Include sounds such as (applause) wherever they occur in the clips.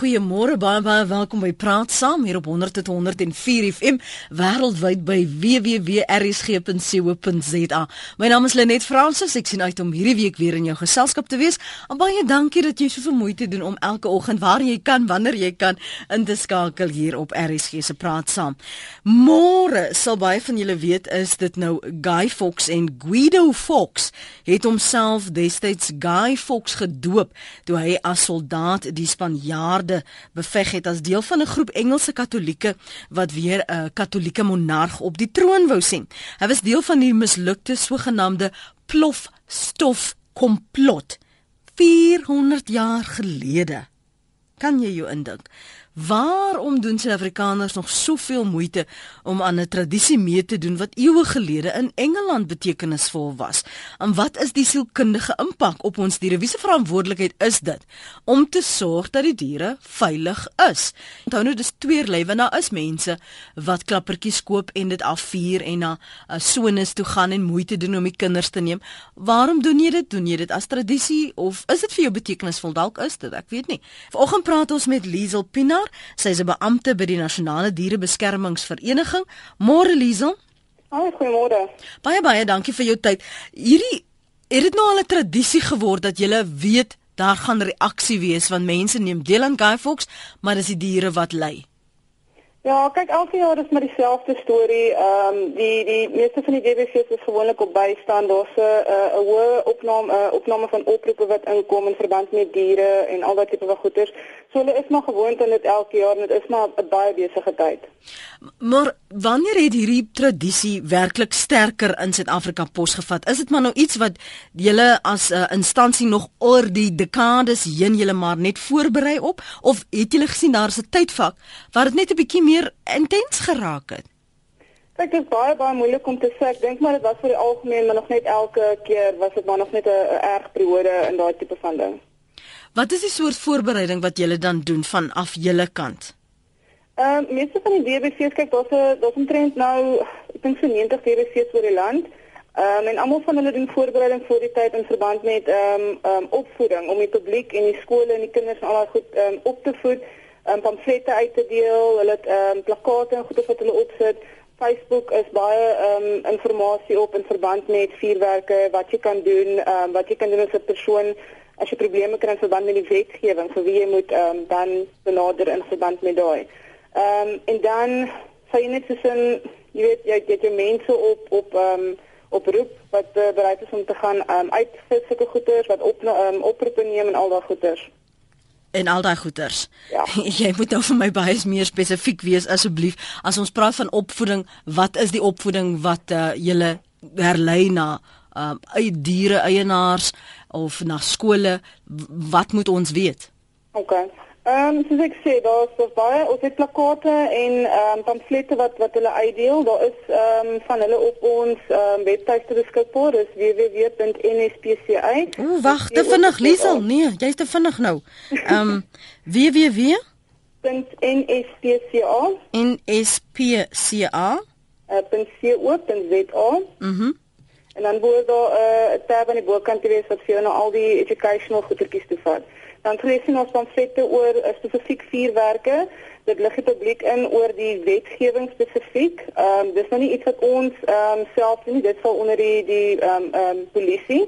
Goeiemôre baie baie welkom by Praat Saam hier op 100.104 FM wêreldwyd by www.rsg.co.za. My naam is Lenet Fransis. Ek sien uit om hierdie week weer in jou geselskap te wees. En baie dankie dat jy so vermoeid het doen om elke oggend waar jy kan, wanneer jy kan in te skakel hier op RSG se Praat Saam. Môre sal baie van julle weet is dit nou Guy Fox en Guido Fox het homself destyds Guy Fox gedoop toe hy as soldaat die Spanjaarde Engelde beveg het as deel van 'n groep Engelse Katolieke wat weer 'n Katolieke monarg op die troon wou sien. Hy was deel van die mislukte sogenaamde plofstof komplot 400 jaar gelede. Kan jy jou indink? Waarom doen Suid-Afrikaners nog soveel moeite om aan 'n tradisie mee te doen wat eeue gelede in Engeland betekenisvol was? En wat is die sielkundige impak op ons diere? Wie se verantwoordelikheid is dit om te sorg dat die diere veilig is? Onthou nou dis tweerlei want daar is mense wat klappertjies koop en dit afvuur en na 'n uh, sones toe gaan en moeite doen om die kinders te neem. Waarom doen jy dit? Doen jy dit as tradisie of is dit vir jou betekenisvol? Dalk is dit, ek weet nie. Vanoggend praat ons met Liesel Pinaar Sy is 'n beampte by die Nasionale Dierebeskermingsvereniging. Môre Liesel. Hallo, goeiemôre. Baie baie dankie vir jou tyd. Hierdie het dit nou al 'n tradisie geword dat jy weet daar gaan reaksie wees want mense neem deel aan Guy Fawkes, maar dis die diere wat ly. Ja, kyk elke jaar is maar dieselfde storie. Ehm um, die die meeste van die DBV's is gewoonlik op bystand. Daar's 'n 'n hoë opname 'n opname van oproepe wat inkom in verband met diere en al daai tipe van goeders. So hulle is maar gewoond aan dit elke jaar en dit is maar 'n baie besige tyd. Maar wanneer het hierdie tradisie werklik sterker in Suid-Afrika posgevat? Is dit maar nou iets wat julle as 'n uh, instansie nog oor die dekades heen julle maar net voorberei op of het julle gesien daar's 'n tydvak waar dit net 'n bietjie meer intens geraak het? Dit is baie baie moeilik om te sê. Ek dink maar dit was vir die algemeen, maar nog net elke keer was dit maar nog net 'n erg periode in daai tipe van ding. Wat is die soort voorbereiding wat julle dan doen vanaf julle kant? Ehm uh, meeste van die DBC's kyk daar's 'n daar's 'n trend nou, ek dink so 90 DBC's oor die land. Ehm um, en almal van hulle doen voorbereiding vir die tyd in verband met ehm um, ehm um, opvoeding om die publiek en die skole en die kinders al goed ehm um, op te voed, um, pamflette uit te deel, hulle het ehm um, plakate en goede wat hulle opsit. Facebook is baie ehm um, inligting op in verband met vuurwerke, wat jy kan doen, ehm um, wat jy kan doen as 'n persoon as jy probleme kry in verband met die wetgewing vir wie jy moet ehm um, dan benader in verband met daai. Ehm um, en dan sê jy net soos 'n jy weet jy het jy mense op op ehm um, oproep wat uh, bereid is om te gaan ehm um, uit vir sulke goeders wat op ehm um, oproepe neem en al daai goeders. En al daai goeders. Ja. (laughs) jy moet nou vir my baie meer spesifiek wees asseblief. As ons praat van opvoeding, wat is die opvoeding wat uh, julle herlei na ehm um, diere eienaars of na skole wat moet ons weet? OK. Ehm um, soos ek sê, daar's so baie ons het plakate en ehm um, pamflette wat wat hulle uitdeel. Daar is ehm um, van hulle op ons ehm um, webtuiste beskikbaar. Dis www.nspca. Ooh, wag, te vinnig Liesel. Nee, jy's te vinnig nou. Ehm um, www .nspca nspca .co.za Mhm. En dan word daar 'n uh, tab aan die bokant wees wat vir jou nou al die educational goedertjies toevat. Dan lees ons pamflette oor uh, spesifiek vuurwerke. Dit lig die publiek in oor die wetgewing spesifiek. Ehm um, dis nou nie iets wat ons ehm um, self doen nie. Dit val onder die die ehm um, ehm um, polisie.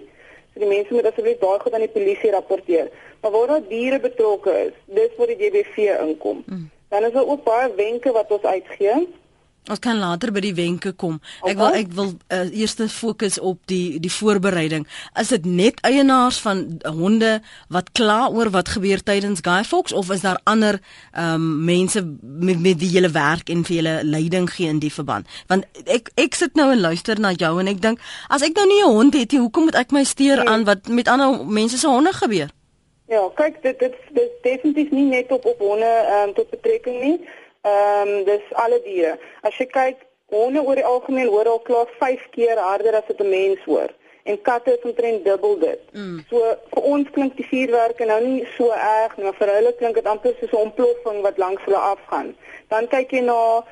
So die mense moet asseblief daai goed aan die polisie rapporteer. Maar waar daar diere betrokke is, dis waar die DBV inkom. Mm. Dan is daar ook baie wenke wat ons uitgee. Ons kan later by die wenke kom. Ek wil ek wil uh, eers fokus op die die voorbereiding. Is dit net eienaars van honde wat kla oor wat gebeur tydens Guy Fawkes of is daar ander ehm um, mense met met wie jy werk en vir julle leiding gee in die verband? Want ek ek sit nou en luister na jou en ek dink as ek nou nie 'n hond het nie, hoekom moet ek my steur nee. aan wat met ander mense se honde gebeur? Ja, kyk dit dit dit definitief nie net op op honde ehm um, tot betrekking nie. Ehm um, dis alle diere. As jy kyk, honde oor die algemeen hoor al klaar 5 keer harder as wat 'n mens hoor en katte is omtrent dubbel dit. Mm. So vir ons klink die vuurwerke nou nie so erg nie, maar vir hulle klink dit amper soos 'n ontploffing wat langs hulle afgaan. Dan kyk jy na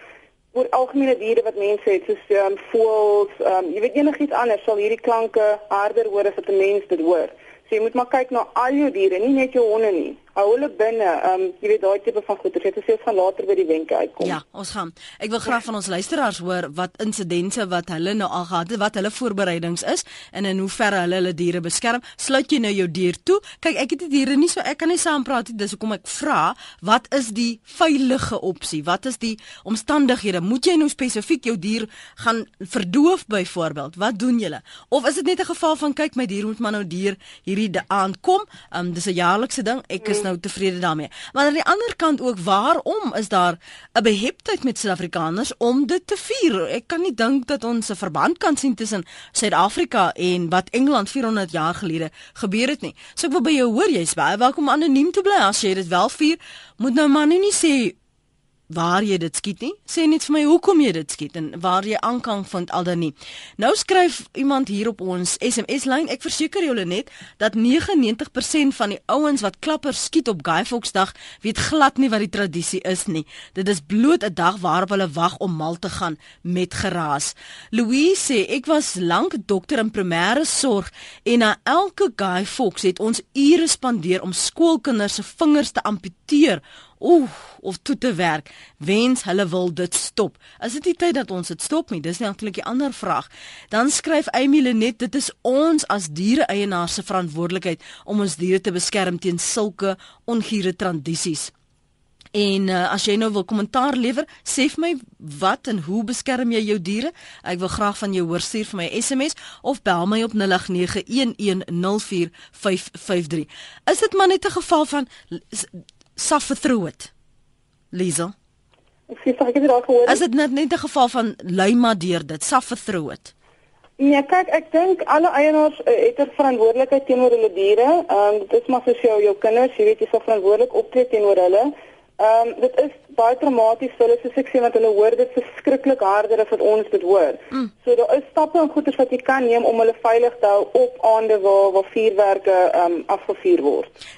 oor algemene diere wat mense het soos ehm um, voëls, ehm um, jy weet enigiets anders sal hierdie klanke harder hoor as wat 'n mens dit hoor. So jy moet maar kyk na al jou diere, nie net jou honde nie. Hou hulle binne. Ehm um, jy weet daai tipe van goeie. Dit is van later by die wenke uitkom. Ja, ons gaan. Ek wil graag van ons luisteraars hoor wat insidense wat hulle nou al gehad het, wat hulle voorbereidings is en in hoe ver hulle hulle diere beskerm. Sluit jy nou jou dier toe? Kyk, ek het die diere nie so ek kan nie saam praat nie. Dis hoekom ek vra, wat is die veilige opsie? Wat is die omstandighede? Moet jy nou spesifiek jou dier gaan verdoof byvoorbeeld? Wat doen julle? Of is dit net 'n geval van kyk my dier moet maar nou dier hierdie aand kom? Ehm um, dis 'n jaarlikse ding. Ek is nou tevrede daarmee. Maar aan die ander kant ook, waarom is daar 'n beheptheid met Suid-Afrikaners om dit te vier? Ek kan nie dink dat ons 'n verband kan sien tussen Suid-Afrika en wat Engeland 400 jaar gelede gebeur het nie. So ek wil by jou hoor, jy's baie welkom anoniem te bly as jy dit wel vier. Moet nou maar nie sê waar jy dit skiet nie. Sê net vir my hoekom jy dit skiet en waar jy aankang vind al dan nie. Nou skryf iemand hier op ons SMS lyn. Ek verseker julle net dat 99% van die ouens wat klappers skiet op Guy Fawkes dag weet glad nie wat die tradisie is nie. Dit is bloot 'n dag waarop hulle wag om mal te gaan met geraas. Louise sê ek was lank dokter in primêre sorg en na elke Guy Fawkes het ons ure spandeer om skoolkinders se vingers te amputeer Oef, of toe te werk. Wens hulle wil dit stop. Is dit nie tyd dat ons dit stop nie? Dis natuurlik 'n ander vraag. Dan skryf Amy Lenet, dit is ons as diere-eienaars se verantwoordelikheid om ons diere te beskerm teen sulke ongure tradisies. En uh, as jy nou wil kommentaar lewer, sê vir my wat en hoe beskerm jy jou diere? Ek wil graag van jou hoor stuur vir my SMS of bel my op 0891104553. Is dit maar net 'n geval van suffer through it. Liesel. Ek sê ek het dit al gehoor. As dit net net 'n geval van lui maar deur dit, suffer through it. Nee, kyk, ek dink alle eienaars uh, het 'n verantwoordelikheid teenoor hulle diere. Ehm um, dit is maar soos jou jou kinders, jy weet jy sal verantwoordelik optree teenoor hulle. Ehm um, dit is baie traumaties vir hulle soos ek sê want hulle hoor dit verskriklik harder as wat ons dit hoor. Mm. So daar is stappe en goeders wat jy kan neem om hulle veilig te hou op aande waar waar vuurwerke ehm um, afgevuur word.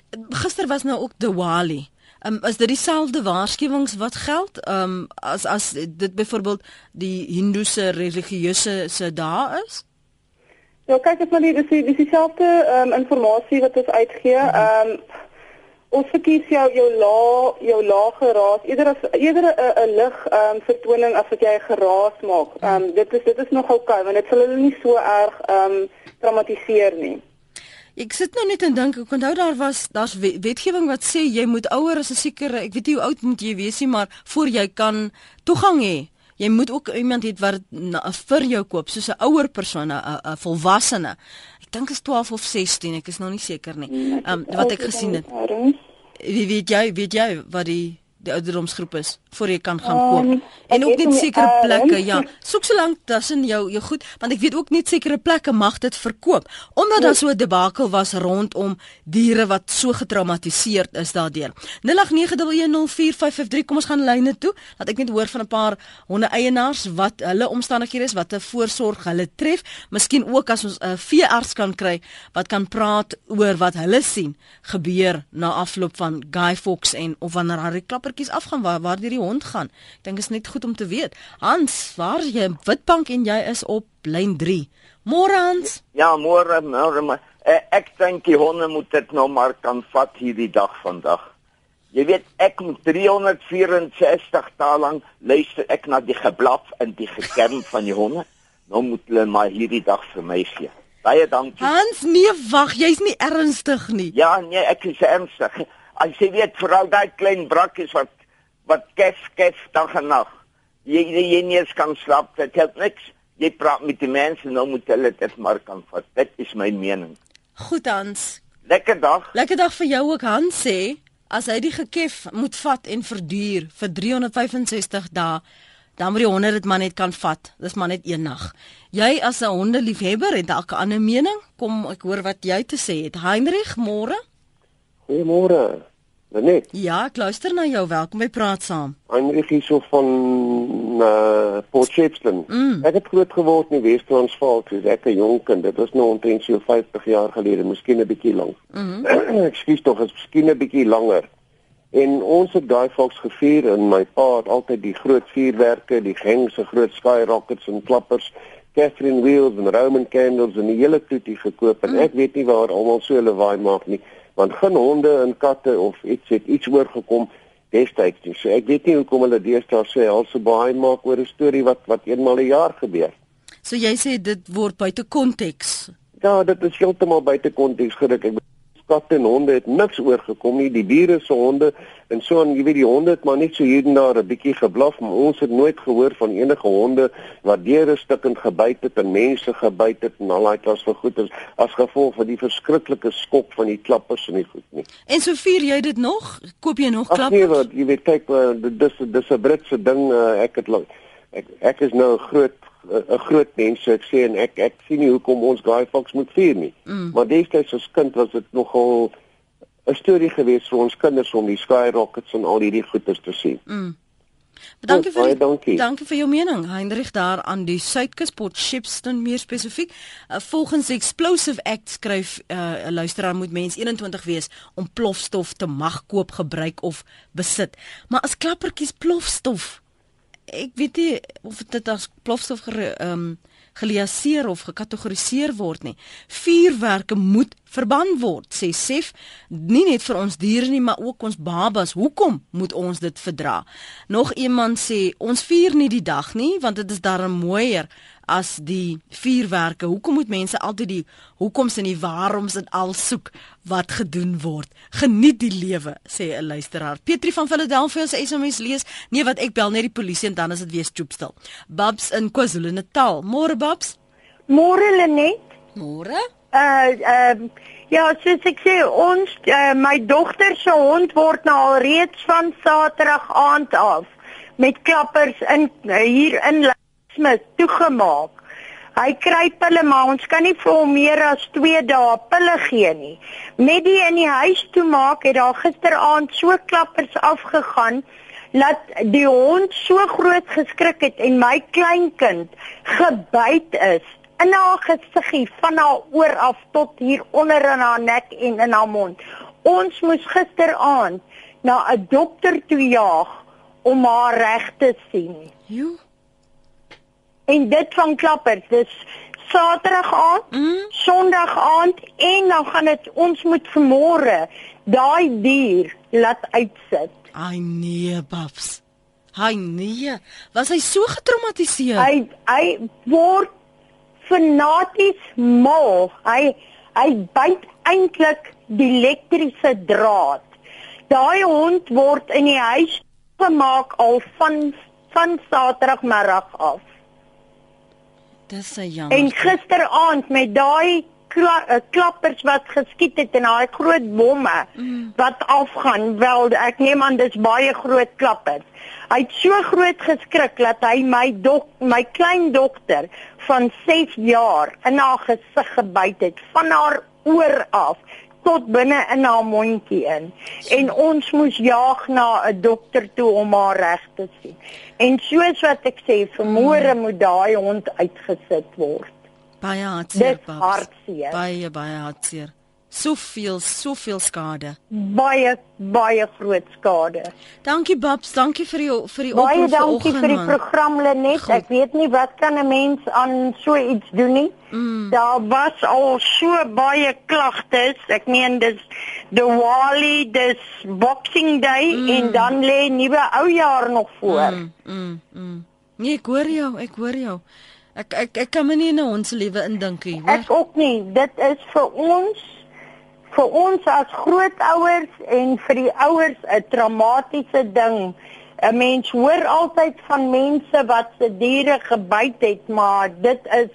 Gister was nou ook Diwali. Um, is dit dieselfde waarskuwings wat geld? Ehm um, as as dit byvoorbeeld die Hindoese religieuse se dae is? Ja, kyk as maar die dis dis dieselfde ehm um, inligting wat ons uitgee. Mhm. Ehm um, ons verkies jou jou laag jou laag geraas eerder as eerder 'n 'n lig ehm um, vertoning as wat jy geraas maak. Ehm um, dit is dit is nog oukei okay, want dit sal hulle nie so erg ehm um, traumatiseer nie. Ek sit nou net en dink, ek onthou daar was daar's wetgewing wat sê jy moet ouer as 'n sekere, ek weet nie hoe oud moet jy wees nie, maar voor jy kan toegang hê. Jy moet ook iemand hê wat vir jou koop, soos 'n ouer persoon, 'n 'n volwassene. Ek dink is 12 of 16, ek is nog nie seker nie. Ehm um, wat ek gesien het. Wie weet jy, weet jy wat die die ouderdomsgroep is voor jy kan gaan koop. Um, en ook net sekere uh, plekke, ja. (laughs) Soek so lank tussen jou jou goed, want ek weet ook net sekere plekke mag dit verkoop. Omdat daar so 'n debakel was rondom diere wat so getraumatiseerd is daardeur. 0891104553 kom ons gaan lyne toe. Laat ek net hoor van 'n paar honde eienaars wat hulle omstandighede is, wat 'n voorsorg hulle tref. Miskien ook as ons 'n veearts kan kry wat kan praat oor wat hulle sien gebeur na afloop van Guy Fox en of wanneer Harry Klapper kaartjies afgaan waar waar die hond gaan. Ek dink is net goed om te weet. Hans, waar jy Witbank en jy is op lyn 3. Môre Hans? Ja, môre, môre. Eh, ek dink die honde moet dit nou maar kan vat hierdie dag vandag. Jy weet ek moet 364 dae lank luister ek na die geblaf en die gekerm van die honde. Nou moet hulle maar hierdie dag vir my gee. Baie dankie. Hans, nee, wag, jy's nie ernstig nie. Ja, nee, ek is ernstig as jy weet veral daai klein brakkies wat wat kef kef dag en nag. Jy jy nie eens kan slaap, dit help niks. Jy praat met die mense nou moet hulle dit maar kan vat. Dit is my mening. Goed Hans. Lekker dag. Lekker dag vir jou ook Hans sê as hy die gekef moet vat en verduur vir 365 dae dan moet die honde dit maar net kan vat. Dis maar net een nag. Jy as 'n hondeliefhebber het dalk 'n ander mening? Kom ek hoor wat jy te sê het. Heinrich, môre? Goeiemôre. Net. Ja, ek luister na jou. Welkom by Praat Saam. Heinrich hier so van uh, Port Shepstone. Mm. Ek het groot geword in Wes-Transvaal, so ek 'n jong kind. Dit was nou omtrent so 50 jaar gelede, miskien 'n bietjie lank. Mm ek skuis tog, is miskien 'n bietjie langer. En ons het daai volks gevier en my pa het altyd die groot vuurwerke, die gengse groot sky rockets en klappers Catherine wheels en Roman candles en die hele toetie gekoop en mm. ek weet nie waar almal so hulle waai maak nie want geen honde en katte of iets het iets oorgekom destyds nie. So ek weet nie hoekom hulle deesdae sê alse baie maak oor 'n storie wat wat eenmal 'n jaar gebeur. So jy sê dit word buite konteks. Ja, dit is heeltemal buite konteks geruk. Ek katte en honde het niks oorgekom nie. Die bure se honde en so en jy weet die honde het maar net so hier en daar 'n bietjie geblaf, maar ons het nooit gehoor van enige honde wat deure stukkend gebyt het en mense gebyt het en al daai klas van goeters as gevolg van die verskriklike skok van die klappers en die goed nie. En so vier jy dit nog? Koop jy nog Ach, klappers? Nee, wat jy weet kyk uh, dis dis 'n Britse ding uh, ek het ek ek is nou 'n groot 'n groot mens so ek sê en ek ek sien nie hoekom ons Guy Fawkes moet vier nie. Mm. Maar destyds as kind was dit nogal 'n storie geweest vir ons kinders om die skyrockets en al hierdie goeders te sien. Mm. Dankie vir baie dankie. Dankie vir jou mening. Heinrich daar aan die Suidkus Port Shepstone meer spesifiek. Uh, volgens Explosive Act skryf 'n uh, luisteraar moet mens 21 wees om plofstof te mag koop, gebruik of besit. Maar as klappertjies plofstof ek weet nie of dit as plofstof ehm um, geliaseer of gekategoriseer word nie. Vuurwerke moet verban word, sê Sef, nie net vir ons diere nie, maar ook ons babas. Hoekom moet ons dit verdra? Nog iemand sê ons vier nie die dag nie, want dit is darem mooier as die vuurwerke. Hoekom moet mense altyd die hoekoms en die waaroms en al soek wat gedoen word? Geniet die lewe, sê 'n luisteraar. Petri van Philadelphia se SMS lees: "Nee, wat ek bel net die polisie en dan is dit weer stoepstil." Babs in KwaZulu-Natal. Môre Babs? Môre Lenet. Môre? Uh ehm uh, ja, soos ek sê, ons uh, my dogter se hond word nou al reeds van Saterdag aand af met klappers in uh, hier in Smith toegemaak. Hy kry pille maar ons kan nie vir hom meer as 2 dae pille gee nie. Met die in die huis toe maak het daar gisteraand so klappers afgegaan dat die hond so groot geskrik het en my kleinkind gebyt is in haar gesiggie van haar oor af tot hier onder in haar nek en in haar mond. Ons moes gisteraand na 'n dokter toe jaag om haar reg te sien. Jo en dit van klappers. Dis Saterdag aand, mm. Sondag aand en dan gaan dit ons moet vermôre daai dier laat uitsit. Ai nee, Babs. Hy nee, was hy so getraumatiseer? Hy hy word fanaties mal. Hy hy byt eintlik die elektriese draad. Daai hond word in die huis gemaak al van van Saterdagmiddag af. Dis 'n jammer. En gisteraand met daai kla eh, klappers wat geskiet het en daai groot bomme mm. wat afgaan, wel ek neem aan dis baie groot klappers. Hy het so groot geskrik dat hy my dok my klein dogter van 6 jaar in haar gesig gebyt het van haar oor af tot binne in haar mondjie in. En ons moes jaag na 'n dokter toe om haar reg te sien. En soos wat ek sê, vermoere moet daai hond uitgesit word. Baie hartseer. Baie baie hartseer soveel soveel skade. Baie baie groot skade. Dankie Babs, dankie vir die vir die oproep vanoggend. Baie dankie vir die man. program Lenet. Ek weet nie wat kan 'n mens aan so iets doen nie. Mm. Daar was al so baie klagtes. Ek meen dis the Wally, dis Boxing Day mm. en dan lê nuwe oujaar nog voor. Mm, mm, mm. Nee, ek hoor jou, ek hoor jou. Ek ek ek kan my nie in ons lewe indink nie. Ek ook nie. Dit is vir ons vir ons as grootouers en vir die ouers 'n traumatiese ding. 'n Mens hoor altyd van mense wat se diere gebyt het, maar dit is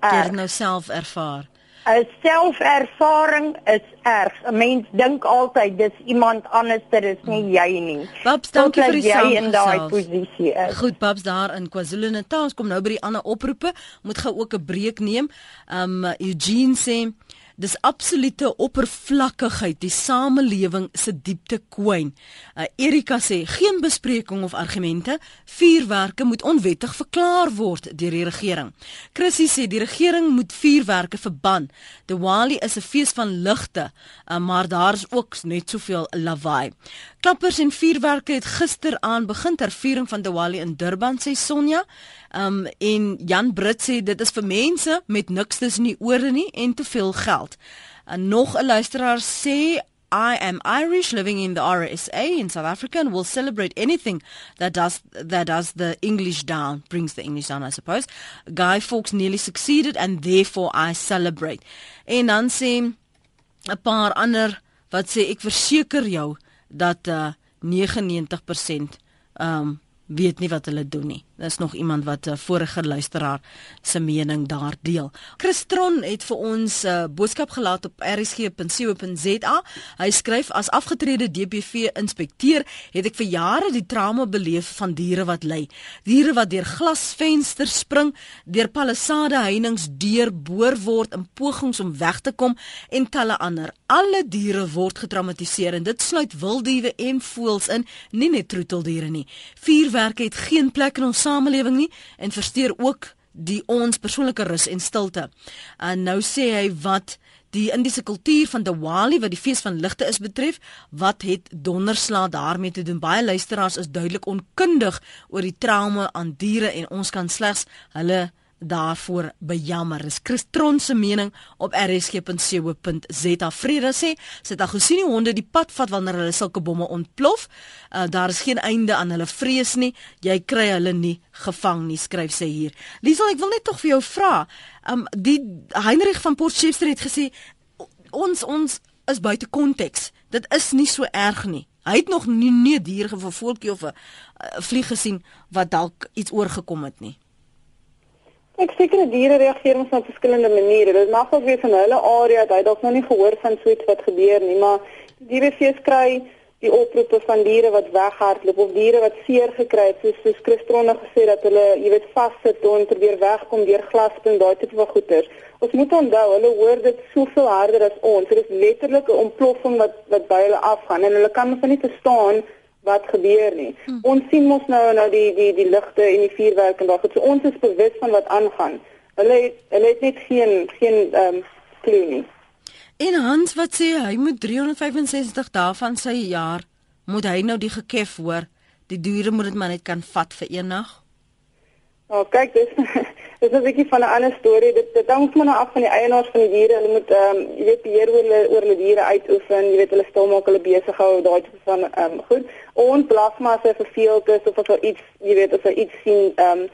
jy nou self ervaar. 'n Selfervaring is erg. 'n Mens dink altyd dis iemand anders, dit is nie hmm. jy nie. Babs, dankie vir die is. Goed, Babs daar in KwaZulu-Natal. Ons kom nou by die ander oproepe. Moet gou ook 'n breek neem. Um Eugene sê dis absolute oppervlakkigheid die samelewing se diepte kwyn. Uh, Erika sê geen bespreking of argumente, vuurwerke moet onwettig verklaar word deur die regering. Chrissy sê die regering moet vuurwerke verban. Diwali is 'n fees van ligte, uh, maar daar's ook net soveel lawaai. Klappers en vuurwerke het gisteraand begin ter viering van Diwali in Durban sê Sonja. Um en Jan Brits sê dit is vir mense met niks tussen die ore nie en te veel geld. En nog 'n luisteraar sê I am Irish living in the RSA in South Africa and will celebrate anything that does that does the English down, brings the English down, I suppose. Guy Fawkes nearly succeeded and therefore I celebrate. En dan sê 'n paar ander wat sê ek verseker jou dat uh, 99% um weet nie wat hulle doen nie. Dis nog iemand wat 'n uh, vorige luisteraar se mening daar deel. Christron het vir ons 'n uh, boodskap gelaat op rsg.co.za. Hy skryf as afgetrede DPV inspekteur het ek vir jare die trauma beleef van diere wat ly. Diere wat deur glasvensters spring, deur palissade heininge deurboor word in pogings om weg te kom en talle ander. Alle diere word getraumatiseer en dit sluit wilddiewe en voëls in, nie net troeteldiere nie. Vuurwerk het geen plek in ons samelewing nie en versteur ook die ons persoonlike rus en stilte. En nou sê hy wat die Indiese kultuur van Diwali wat die fees van ligte is betref, wat het donderslag daarmee te doen? Baie luisteraars is duidelik onkundig oor die trauma aan diere en ons kan slegs hulle daarvoor bejammer. Dis Christron se mening op rsg.co.za. Vrede sê, het al gesien hoe honde die pad vat wanneer hulle sulke bomme ontplof. Uh, daar is geen einde aan hulle vrees nie. Jy kry hulle nie gevang nie, skryf sy hier. Liesel, ek wil net tog vir jou vra. Um die Heinrich van Potchefstroom het gesê ons ons is buite konteks. Dit is nie so erg nie. Hy het nog nie 'n dier gevolkie of 'n vlieg gesien wat dalk iets oorgekom het nie. Ek sekere diere reageer ons op verskillende maniere. Dit mag ook wees in hulle area dat hy dalk nog nie gehoor van so iets wat gebeur nie, maar die dierefees kry die oproepe van diere wat weghardloop of diere wat seer gekry het, soos soos Christronne gesê dat hulle, jy weet, vassit en probeer wegkom deur glasping, daai tipe van goeters. Ons moet onthou, hulle hoor dit soveel harder as ons. Dit is letterlik 'n ontploffing wat wat by hulle afgaan en hulle kan mos nie verstaan wat gebeur nie. Hm. Ons sien mos nou nou die die die ligte en die vuurwerk en daai goed. So ons is bewus van wat aangaan. Hulle het hulle het net geen geen ehm um, klou nie. En Hans wat sê hy moet 365 dae van sy jaar moet hy nou die gekef hoor. Die diere moet dit maar net kan vat vir een nag. Nou oh, kyk dis dis 'n bietjie van 'n ander storie. Dit dit hang maar af van die eienaars van die diere. Hulle moet ehm um, jy weet beheer oor hulle oor hulle diere uitoefen. Jy weet hulle stil maak, hulle besig hou, daai tipe van ehm um, goed. Ons plasma as hy verveeld is of as hy iets, jy weet, as hy iets sien ehm um,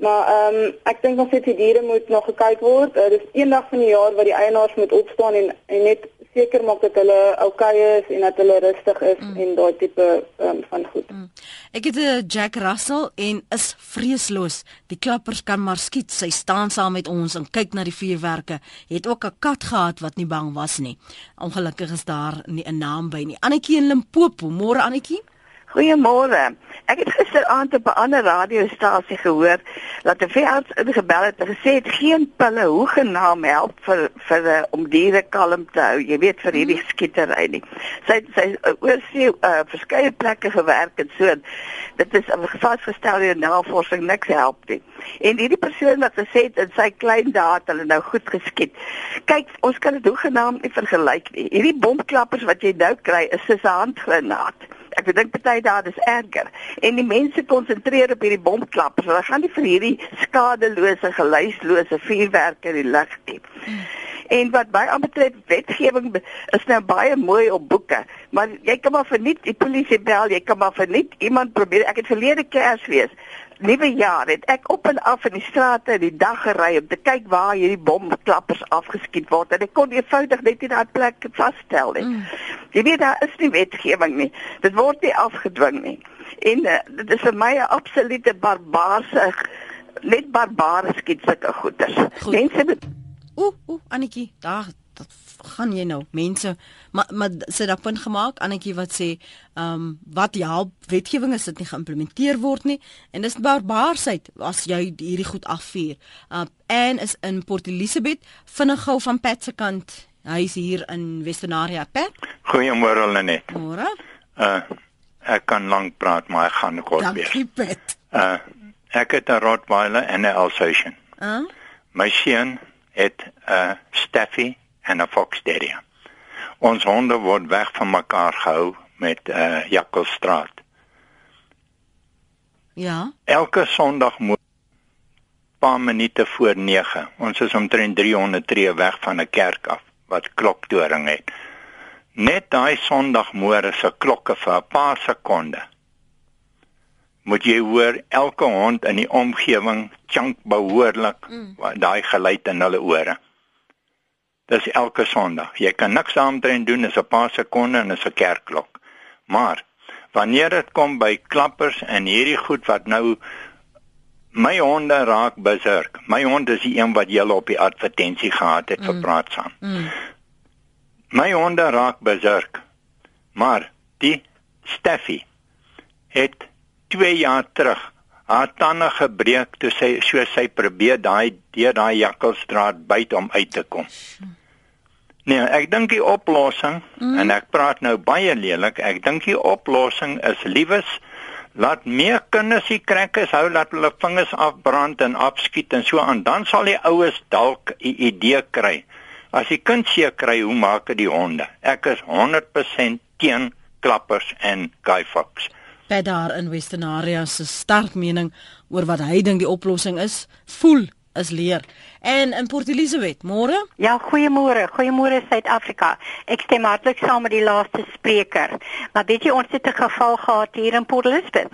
Maar ehm um, ek dink ons het die diere moet nog gekyk word. Uh, dis eendag van die jaar wat die eienaars moet opstaan en en net seker maak dat hulle oukei is en dat hulle rustig is mm. en daai tipe um, van goed. Mm. Ek het 'n uh, Jack Russell en is vreesloos. Die klappers kan maar skiet. Sy staan saam met ons en kyk na die vuurwerke. Het ook 'n kat gehad wat nie bang was nie. Ongelukkig is daar nie 'n naam by nie. Annetjie in Limpopo. Môre Annetjie. Goeiemôre. Ek het gisteraand op 'n ander radiostasie gehoor dat 'n veearts ingebel het en gesê het geen pille hoegenaam help vir vir uh, om diere kalm te hou. Jy weet vir hierdie mhm. skietery nie. Sy sy uh, oorsee uh, verskeie plekke gewerk en so. Dit is vasgestel in navorsing niks help nie. En hierdie persoon wat gesê het in sy klein daad hulle nou goed geskiet. Kyk, ons kan dit hoegenaam nie vergelyk nie. Hierdie bomklappers wat jy nou kry is soos 'n handgranaat ek dink party daar is erger. En die mense konsentreer op hierdie bomklappers hulle gaan nie vir hierdie skadelose geluidslose vuurwerke in die lug nie En wat baie aanbetref wetgewing is nou baie mooi op boeke, maar jy kan maar verniet die polisie bel, jy kan maar verniet iemand probeer. Ek het verlede Kersfees nuwe jaar het ek op en af in die strate in die dag gery om te kyk waar hierdie bomklappers afgeskiet word en ek kon eenvoudig net nie daai plek vasstel nie. Mm. Jy weet daar is nie wetgewing nie. Dit word nie afgedwing nie. En uh, dit is vir my 'n absolute barbaarse net barbare skiet sulke goeters. Mense moet Ooh, ooh, Annetjie, daar gaan jy nou mense maar maar sit daar punt gemaak Annetjie wat sê ehm um, wat ja wetgewing is dit nie geïmplementeer word nie en dis barbaarsheid as jy hierdie goed afvuur. Uh en is in Port Elizabeth vinnig gou van Pat se kant. Hy is hier in Westernaria Pat. Goeiemôre Lenet. Môre. Uh ek kan lank praat maar ek gaan kort wees. Dankie Pat. Uh ek het 'n Rottweiler en 'n Alsatian. Uh my seun het 'n Staffy en 'n Fox Terrier. Ons honde word weg van mekaar gehou met 'n uh, Jakkalstraat. Ja. Elke Sondag moet paar minute voor 9. Ons is omtrent 300 tree weg van 'n kerk af wat kloktoring het. Net daai Sondagmôre se klokke vir 'n paar sekonde. Moet jy hoor elke hond in die omgewing chunk behoorlik mm. daai geluid in hulle ore. Dis elke Sondag. Jy kan niks daarmee doen, dis 'n paar sekondes en is 'n kerkklok. Maar wanneer dit kom by klappers en hierdie goed wat nou my honde raak besurk. My hond is die een wat jy op die advertensie gehad het vir mm. praat saam. Mm. My honde raak besurk. Maar die Steffi het 2 jaar terug haar tande gebreek toe sy so sy probeer daai deur daai jakkalsstraat byt om uit te kom. Nee, ek dink die oplossing mm. en ek praat nou baie lelik, ek dink die oplossing is liewes laat meer kinders die krekkers hou laat hulle vingers afbrand en afskiet en so aan. Dan sal die oues dalk 'n idee kry. As die kind seker kry hoe maak dit die honde? Ek is 100% teen klappers en guy fox Pedar in Western Area se sterk mening oor wat hy dink die oplossing is. Voel is leer. En in Port Elizabeth, môre? Ja, goeiemôre. Goeiemôre Suid-Afrika. Ek stem hartlik saam met die laaste spreker. Maar weet jy ons het 'n geval gehad hier in Port Elizabeth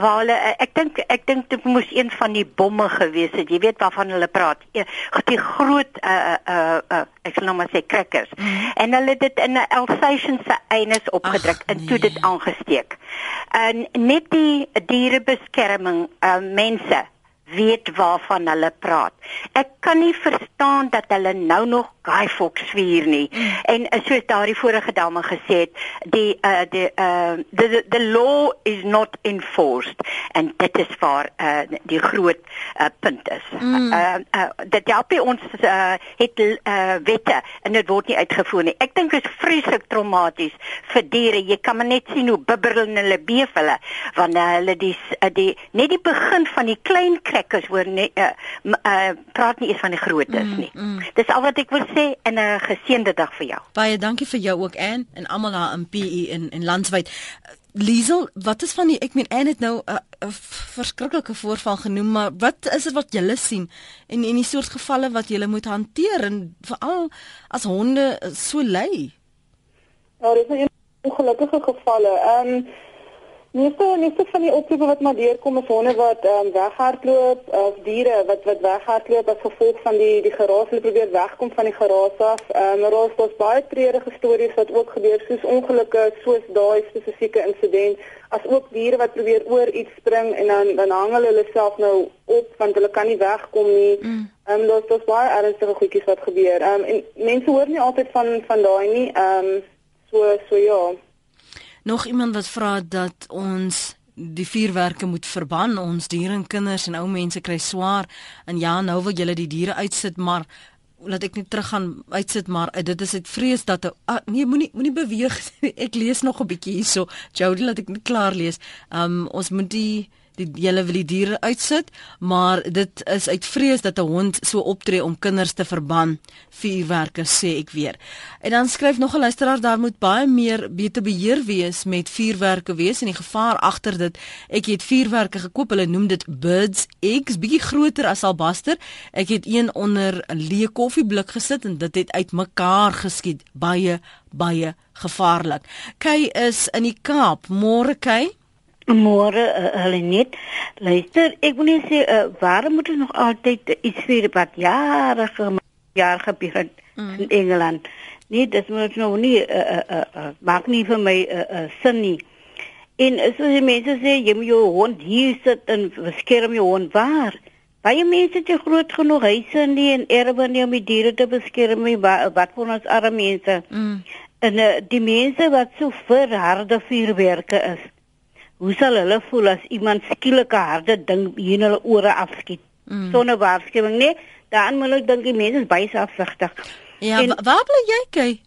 waar hulle eh, ek dink ek dink dit moes een van die bomme gewees het. Jy weet waarvan hulle praat. E, die groot uh uh uh ek sal nou maar sê crackers. Mm -hmm. En hulle het dit in 'n Alsatian se eienaars opgedruk Ach, en nee. toe dit aangesteek. En net die dierebeskerming uh mense weet waarvan hulle praat. Ek kan nie verstaan dat hulle nou nog Guy Fawkes vier nie. Mm. En eh, soos daardie vorige dame gesê het, die uh die uh the the law is not enforced and dit is waar uh die groot uh punt is. Mm. Uh, uh dat jy ons uh het uh wette en dit word nie uitgevoer nie. Ek dink dit is vreeslik traumaties vir diere. Jy kan maar net sien hoe bibber hulle beef hulle wanneer hulle die die net die begin van die klein crackers hoor net uh, uh praat nie eens van die grootes mm, nie. Mm. Dis al wat ek wil sê en 'n geseënde dag vir jou. Baie dankie vir jou ook Ann en almal daar in PE in in Landswyd. Liesel, wat is van die ek meen Ann het nou 'n verskriklike voorval genoem, maar wat is dit wat julle sien en en die soort gevalle wat julle moet hanteer en veral as honde so ly? Ja, dis 'n ongelukkige gevalle. Ehm um, Meeste meeste van die oproepe wat maar deurkom is honde wat ehm um, weghardloop of diere wat wat weghardloop as gevolg van die die geraas hulle probeer wegkom van die geraas af. Ehm um, daar is daar's baie treurige stories wat ook gebeur soos ongelukke soos daai spesifieke insident as ook diere wat probeer oor iets spring en dan dan hang hulle hulle self nou op want hulle kan nie wegkom nie. Mm. Ehm mm. um, daar's daar's baie ernstige goedjies wat gebeur. Ehm um, en mense hoor nie altyd van van daai nie. Ehm um, so so ja. Nog iemand wat vra dat ons die vuurwerke moet verban. Ons diere en kinders en ou mense kry swaar. En ja, nou wil julle die diere uitsit, maar laat ek net teruggaan uitsit maar dit is dit vrees dat ah, nee moenie moenie beweeg (laughs) ek lees nog 'n bietjie hierso Jody laat ek net klaar lees um ons moet die die julle wil die diere uitsit, maar dit is uit vrees dat 'n hond so optree om kinders te verban. Vuurwerke sê ek weer. En dan skryf nog 'n luisteraar daar moet baie meer beter beheer wees met vuurwerke wees en die gevaar agter dit. Ek het vuurwerke gekoop, hulle noem dit birds eggs, bietjie groter as albaster. Ek het een onder 'n leë koffieblik gesit en dit het uitmekaar geskiet. Baie baie gevaarlik. Kay is in die Kaap. Môre Kay. Môre uh, hulle net. Luister, ek wil net sê uh, waarom moet ons nog altyd iets vir wat jare jaar gebeur het mm. in Engeland? Nee, dit moet nou nie uh, uh, uh, maak nie vir my uh, uh, sin nie. En so die mense sê jy moet jou hond hier sit en beskerm jou hond waar? Baie mense het groot genoeg huise nie en erwe nie om die diere te beskerm nie, wat vir ons arme mense. Mm. En uh, die mense wat so vir harde vuurwerke is. Hoe sal hulle voel as iemand skielik 'n harde ding hier in hulle ore afskiet mm. sonder waarskuwing, nee? Dan moet ek dink die mense is baie selfsugtig. Ja, en, waar bly jy kyk?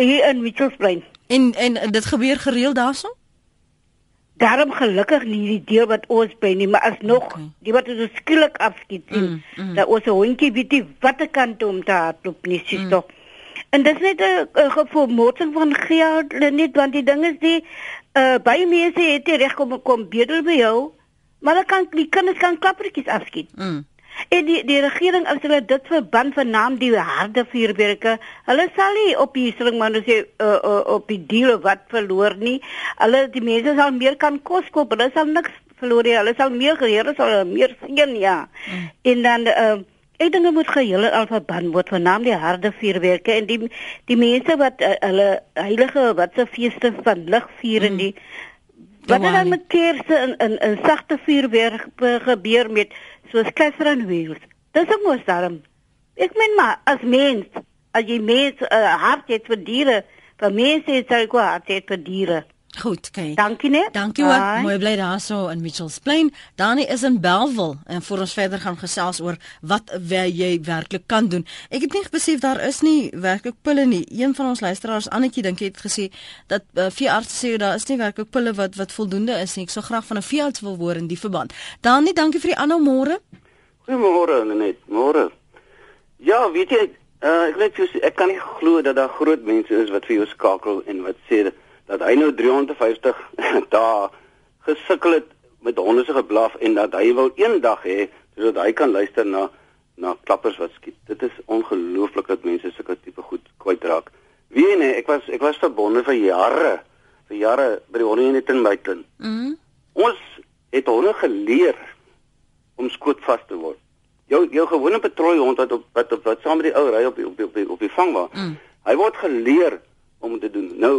Hier in Mitchells Plain. En en dit gebeur gereeld daarso? Daarom gelukkig nie die deel wat ons by nie, maar as nog okay. die wat so skielik afskiet sien. Mm, mm. Dat ons 'n hondjie weet nie wat ek kan doen om te hardloop nie, sies mm. tog. En dis net 'n gevoel motsing van geld net want die ding is die uh baie mense het nie reg kom kom bedel by jou, maar hulle kan die kinders kan klappertjies afskiet. Mm. En die die regering as hulle dit verband van naam die harde vuurwerke, hulle sal nie op die string maar sê uh, uh, op die diere wat verloor nie. Hulle die mense sal meer kan kos koop, hulle sal niks verloor nie. Hulle sal meer geheer, sal meer seën ja. Mm. En dan uh, ek dink dit moet geheel al verband word naam die harde vuurwerke en die die mense wat uh, hulle heilige wat se feeste van lig vier en mm. die Wat dan met kersse in in in sagte vuurwerk gebeur met soos Catherine en Wheels. Dis ook mos daarom. Ek meen maar as mens, as jy mens uh, hart het vir diere, vir mense het jy ook hart het vir diere. Goed, okay. Dankie net. Dankie ook. Mooi bly daarso in Mitchells Plain. Dani is in Belwel en voor ons verder gaan gesels oor wat jy werklik kan doen. Ek het nie besef daar is nie werklik pille nie. Een van ons luisteraars, Annetjie, dink jy het gesê dat uh, veeartse sê daar is nie werklik pille wat wat voldoende is nie. Ek sou graag van 'n veearts wil hoor in die verband. Dani, dankie vir die aanhou môre. Goeiemôre, net. Môre. Ja, weet jy, uh, ek net ek kan nie glo dat daar groot mense is wat vir jou skakel en wat sê dat dat hy nou 350 (laughs) dae gesukkel het met honde se geblaf en dat hy wil eendag hê sodat hy kan luister na na klappers wat skiet. Dit is ongelooflik dat mense sulke tipe goed kwytraak. Wie nee, ek was ek was verbonde vir jare vir jare by die honde in Tinbuiten. Mhm. Ons het honde geleer om skoot vas te word. Jou jou gewone patrooi hond wat op wat op wat saam met die ou ry op op op op, op die vangwa. Mm. Hy word geleer om te doen. Nou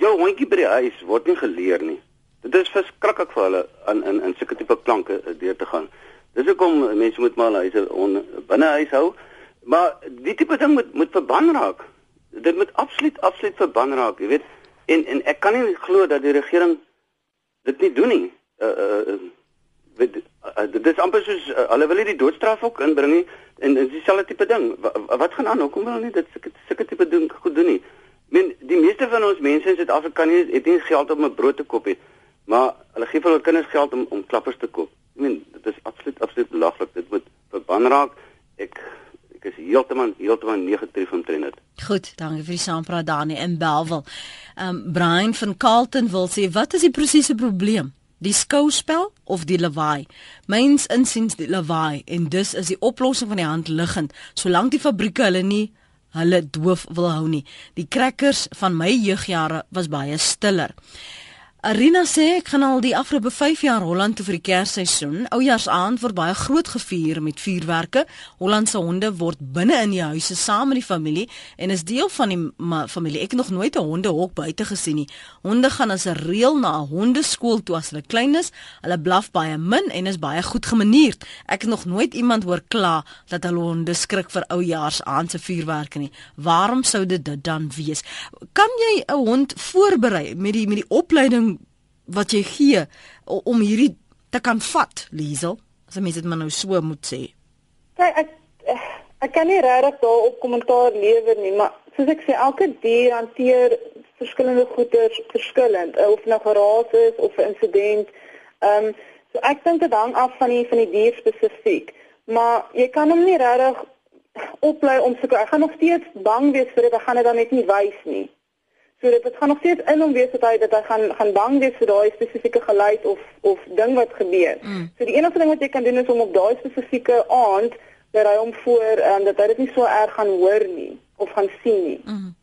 jou hondjie by die huis word nie geleer nie. Dit is verskriklik vir hulle in in in sulke tipe klanke eh, deur te gaan. Dis hoekom mense moet maar huise on binne huis hou. Maar die tipe ding moet moet verban raak. Dit moet absoluut absoluut verban raak, jy weet. En en ek kan nie glo dat die regering dit nie doen nie. Uh uh weet uh, dit is amper soos uh, hulle wil nie die doodstraf ook inbring nie en dis dieselfde tipe ding. Wat, wat gaan aan? Hoekom wil hulle nie dit sulke sulke tipe ding goed doen nie? Men die meeste van ons mense in Suid-Afrika nie het nie geld om 'n brood te koop nie, maar hulle gee vir hulle kinders geld om om klappers te koop. Ek meen dit is absoluut absoluut belaglik. Dit moet verban raak. Ek ek is heeltemal heeltemal negatief omtrent dit. Goed, dankie vir die saampraat Dani in Belwel. Ehm um, Brian van Carlton wil sê wat is die presiese probleem? Die skouspel of die lawaai? Myns insiens die lawaai en dus is die oplossing van die hand liggend solank die fabrieke hulle nie hulle doof wil hou nie. Die crackers van my jeugjare was baie stiller. Arina sê ek gaan al die afgelope 5 jaar Holland toe vir die Kersseisoen. Oujaarsaand word baie groot gevier met vuurwerke. Hollandse honde word binne in die huise saam met die familie en is deel van die familie. Ek het nog nooit 'n hondehok buite gesien nie. Honde gaan as 'n reël na 'n hondeskool toe as hulle klein is. Hulle blaf baie min en is baie goed gemanierd. Ek het nog nooit iemand hoor kla dat hulle honde skrik vir oujaarsaand se vuurwerke nie. Waarom sou dit dit dan wees? Kan jy 'n hond voorberei met die met die opleiding wat jy gee om hierdie te kan vat, Liesel? As mense dit maar nou so moet sê. Kyk, ek ek kan nie regtig daar op kommentaar lewer nie, maar soos ek sê, elke dier hanteer verskillende goeder verskillend, of nou geraas is of 'n insident. Ehm um, so ek dink dit hang af van die van die dier spesifiek. Maar jy kan hom nie regtig oplei om so ek gaan nog steeds bang wees vir dit, ek gaan dit dan net nie wys nie. So dit gaan nog steeds in hom wees dat hy dat hy gaan gaan bang wees vir daai spesifieke geluid of of ding wat gebeur. Mm. So die enigste ding wat jy kan doen is om op daai spesifieke aand dat hy hom voor um, dat hy dit nie so erg gaan hoor nie of gaan sien nie. Mm.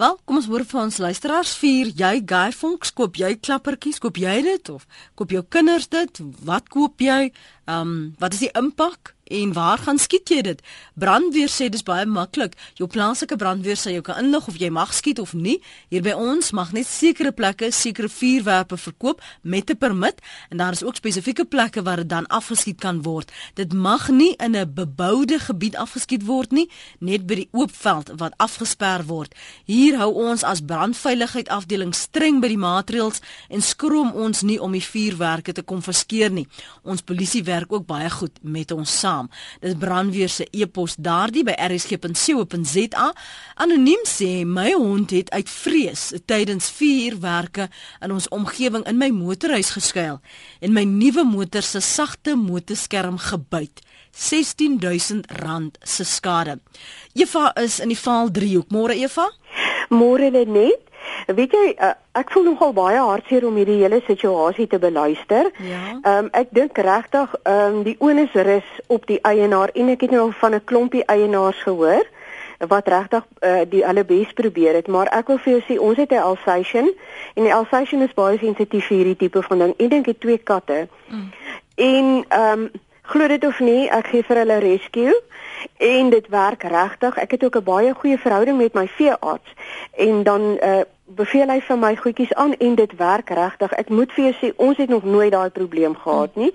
Wel, kom ons hoor vir ons luisteraars vier jy Guy Fonks koop jy klappertjies koop jy dit of koop jou kinders dit wat koop jy ehm um, wat is die impak En waar gaan skiet jy dit? Brandweer sê dis baie maklik. Jou plaaslike brandweer sê jy kan inlig of jy mag skiet of nie. Hier by ons mag net sekere plekke sekere vuurwerpe verkoop met 'n permit en daar is ook spesifieke plekke waar dit dan afgeskiet kan word. Dit mag nie in 'n beboude gebied afgeskiet word nie, net by die oop veld wat afgesper word. Hier hou ons as brandveiligheid afdeling streng by die maatreëls en skroom ons nie om die vuurwerke te konfiskeer nie. Ons polisie werk ook baie goed met ons saam naam. Dis brandweer se e-pos daardie by rsg.co.za. Anoniem sê my hond het uit vrees tydens vuurwerke in ons omgewing in my motorhuis geskuil en my nuwe motor se sagte motorskerm gebyt. R16000 se skade. Eva is in die Vaal 3 hoek. Môre Eva? Môre net. Weet jy uh ek voel nogal baie hartseer om hierdie hele situasie te beluister. Ja. Ehm um, ek dink regtig ehm um, die onus rus op die eienaar en ek het nou van 'n klompie eienaars gehoor wat regtig uh, die allerbes probeer het, maar ek wil vir jou sê ons het 'n Alsatian en die Alsatian is baie sensitief vir hierdie tipe van ding. Ek dink ek twee katte. Mm. En ehm um, glo dit of nie, ek gee vir hulle rescue en dit werk regtig. Ek het ook 'n baie goeie verhouding met my veearts en dan uh, beveel hy vir my goedjies aan en dit werk regtig. Ek moet vir jou sê ons het nog nooit daai probleem gehad nie,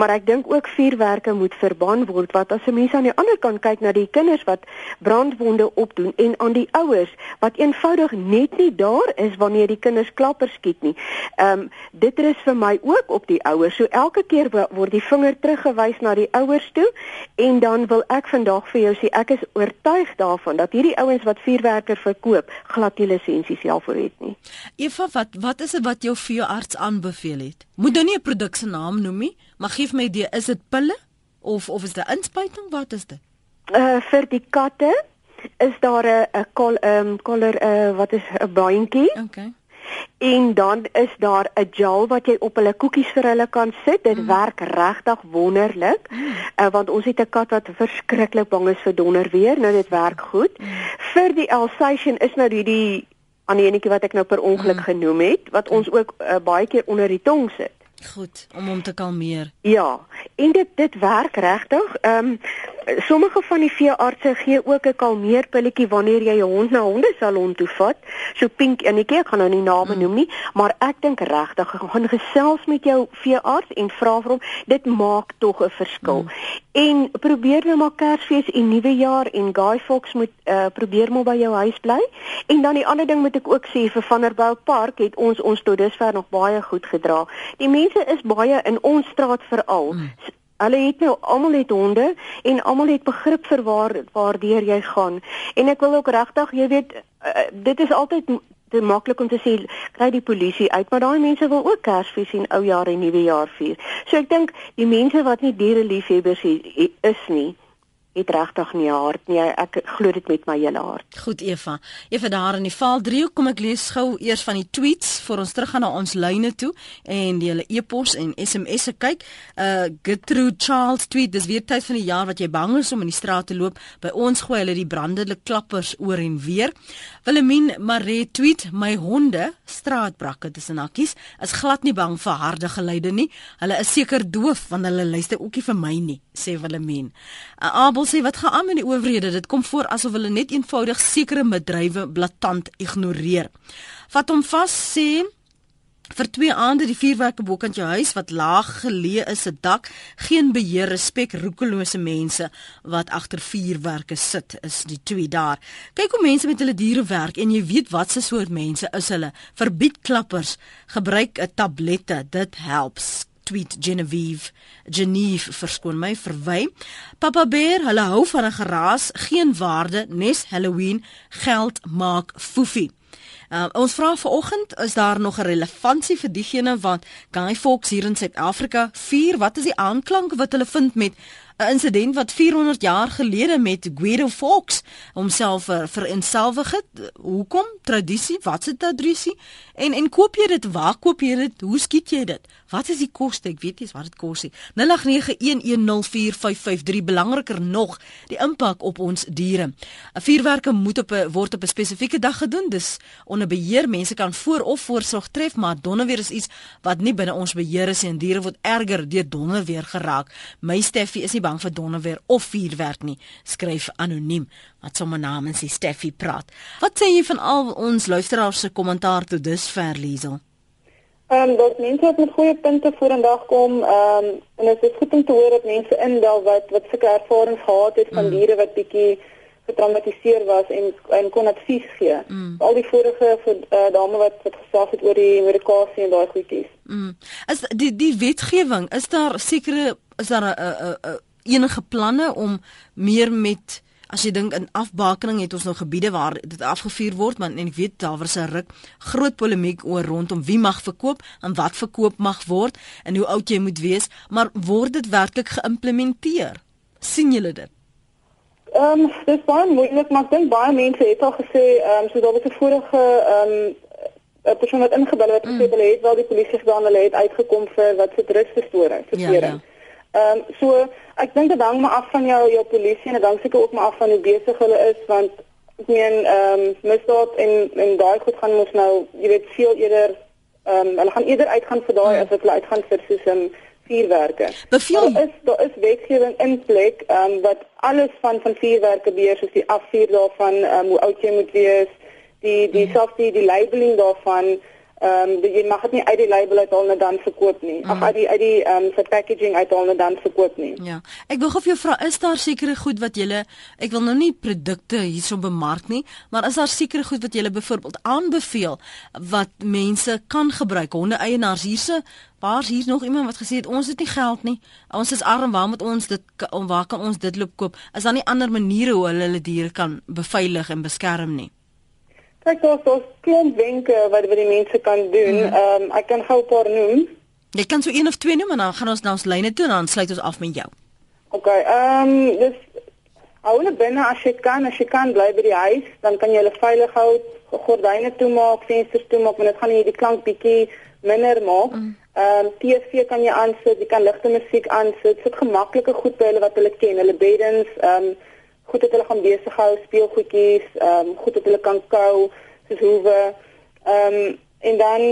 maar ek dink ook vuurwerke moet verbân word wat as 'n mens aan die ander kant kyk na die kinders wat brandwonde opdoen en aan die ouers wat eenvoudig net nie daar is wanneer die kinders klappers skiet nie. Ehm um, dit is vir my ook op die ouers. So elke keer word die vinger teruggewys na die ouers toe en dan wil ek vandag vir jou sê ek is oortuig daarvan dat hierdie ouens wat vuurwerke verkoop glad nie lisensies self het nie. Eva, wat wat is dit wat jou veearts aanbeveel het? Moet nou nie 'n produk se naam noem nie, maar gee my idee, is dit pille of of is dit 'n inspuiting? Wat is dit? Uh vir die katte is daar 'n 'n kol ehm koller uh wat is 'n baantjie. Okay. En dan is daar 'n gel wat jy op hulle koekies vir hulle kan sit. Dit mm. werk regtig wonderlik. Mm. Uh, want ons het 'n kat wat verskriklik bang is vir donder weer. Nou dit werk goed. Mm. Vir die Alsatian is nou hierdie aan die enetjie wat ek nou per ongeluk genoem het wat ons ook uh, baie keer onder die tong sit. Goed, om hom te kalmeer. Ja, en dit dit werk regtig. Ehm um, sommige van die veeartse gee ook 'n kalmeerpilletjie wanneer jy 'n hond na hondesalon toe vat. So pink enetjie, ek gaan nou nie name mm. noem nie, maar ek dink regtig gaan gesels met jou veearts en vra vir hom, dit maak tog 'n verskil. Mm. En probeer nou maar Kersfees en Nuwejaar en Guy Fawkes moet uh, probeer maar by jou huis bly. En dan die ander ding moet ek ook sê vir Vanderbijl Park het ons ons tot dusver nog baie goed gedra. Die mense is baie in ons straat veral. Mm Hulle het nou almal het honde en almal het begrip vir waar waardeur jy gaan. En ek wil ook regtig, jy weet, uh, dit is altyd te maklik om te sê kry die polisie uit, maar daai mense wil ook Kersfees en Oujaar en Nuwejaar vier. So ek dink die mense wat nie diere liefhebbers is nie, het regtig nie hart nie. Ek glo dit met my hele hart. Goed Eva. Eva daar in die Vaal 3, kom ek lees gou eers van die tweets voor ons teruggaan na ons lyne toe en die hele e-pos en SMS'e kyk. Uh Gertrude Charles tweet, dis weer tyd van die jaar wat jy bang is om in die straat te loop. By ons gooi hulle die brandende klappers oor en weer. Wilhelmine Maree tweet, my honde, straatbrakke tussen hakkies, is glad nie bang vir harde geluide nie. Hulle is seker doof want hulle luister ookie vir my nie, sê Wilhelmine. Uh, Abel sê wat gaan aan met die owerhede? Dit kom voor asof hulle net eenvoudig sekere bedrywe blaatant ignoreer. Vat hom vas sê vir twee aande die vuurwerke bokant jou huis wat laag geleë is se dak geen beheer respek roekelose mense wat agter vuurwerke sit is die twee daar kyk hoe mense met hulle diere werk en jy weet wat se soort mense is hulle verbied klappers gebruik 'n tablette dit helps tweet Genevieve Genevieve verskoon my verwy. Papa Bear hulle hou van 'n geraas geen waarde nes Halloween geld maak foefie. Uh, ons vra vanoggend is daar nog 'n relevantie vir diegene? Wat Guy Fawkes hier in Suid-Afrika vier wat is die aanklank wat hulle vind met 'n insident wat 400 jaar gelede met Guido Fawkes homself ver, verenselwig het. Hoekom? Tradisie, wat se tradisie? En en koop jy dit? Waar koop jy dit? Hoe skiet jy dit? Wat is die koste? Ek weet nie wat dit kos nie. 0891104553 belangriker nog, die impak op ons diere. Vuurwerke moet op 'n word op 'n spesifieke dag gedoen. Dis onder beheer. Mense kan voor of voorsorg tref, maar donderweer is iets wat nie binne ons beheer is en diere word erger deur donderweer geraak. My Steffie is nie bang vir donderweer of vuurwerk nie, skryf anoniem wat sommer namens die Steffie praat. Wat sê jy van al ons luisteraars se kommentaar tot dusver Liesel? Ehm um, dat mense wat met goeie punte vorendag kom, ehm um, en dit is goed om te hoor dat mense indal wat wat sulke ervarings gehad het van mm. diere wat bietjie getraumatiseer was en en kon advies gee. Mm. Al die vorige vir uh, dame wat wat gesaag het oor die medikasie en daai goedjies. Mm. Is die die wetgewing, is daar sekere is daar 'n 'n 'n enige planne om meer met as jy dink in afbakening het ons nou gebiede waar dit afgevuur word maar en ek weet daar was 'n ruk groot polemiek oor rondom wie mag verkoop en wat verkoop mag word en hoe oud jy moet wees maar word dit werklik geïmplementeer sien julle dit Ehm um, dis baie moeilik maar ek dink baie mense het al gesê ehm um, so daar was 'n vorige ehm um, 'n persoon wat ingebel het wat gesê mm. hulle het wel die polisie gedaan, hulle het uitgekom vir wat se rusverstoring, verstoring. Ja, ja. Ehm um, so ek dink dit hang maar af van jou jou polisie en dit hang seker ook maar af van hoe besig hulle is want ek meen ehm um, misdaad en en daai goed gaan mos nou jy weet veel eerder ehm um, hulle gaan eerder uitgaan vir daai hmm. as wat hulle uitgaan vir soos 'n um, vuurwerke. Beveel daar is daar is wetgewing in plek ehm um, wat alles van van vuurwerke beheer soos die afvuur daarvan ehm um, hoe oud jy moet wees, die die hmm. selfs die die labeling daarvan ehm um, jy mag dit nie uit die label uit al net dan verkoop nie. Mm. Ag uit die uit die ehm um, vir packaging uit al net dan verkoop nie. Ja. Ek wil gou vir jou vra, is daar sekere goed wat jy ek wil nou nie produkte hierso bemark nie, maar is daar sekere goed wat jy byvoorbeeld aanbeveel wat mense kan gebruik? Honde eienaars hierse Waar hier's nog iemand wat gesê het ons het nie geld nie. Ons is arm, waar moet ons dit waar kan ons dit loop koop? Is daar nie ander maniere hoe hulle hulle diere kan beveilig en beskerm nie? Kyk, daar's daar's klomp wenke wat wat die mense kan doen. Mhm. Ehm um, ek kan gou 'n paar noem. Jy kan so een of twee noem en dan gaan ons na ons lyne toe en dan sluit ons af met jou. OK. Ehm um, dis hou hulle binne as jy kan, as jy kan bly by die huis, dan kan jy hulle veilig hou, gordyne toemaak, vensters toemaak, want dit gaan nie die klank bietjie minder maak. Mhm. Ehm um, TV kan jy aansit, jy kan ligte musiek aansit, sit gemaklike goed by hulle wat hulle ken, hulle beddens, ehm um, goed dat hulle gaan besig hou speelgoedjies, ehm um, goed dat hulle kan kou, soos hoewe. Ehm um, en dan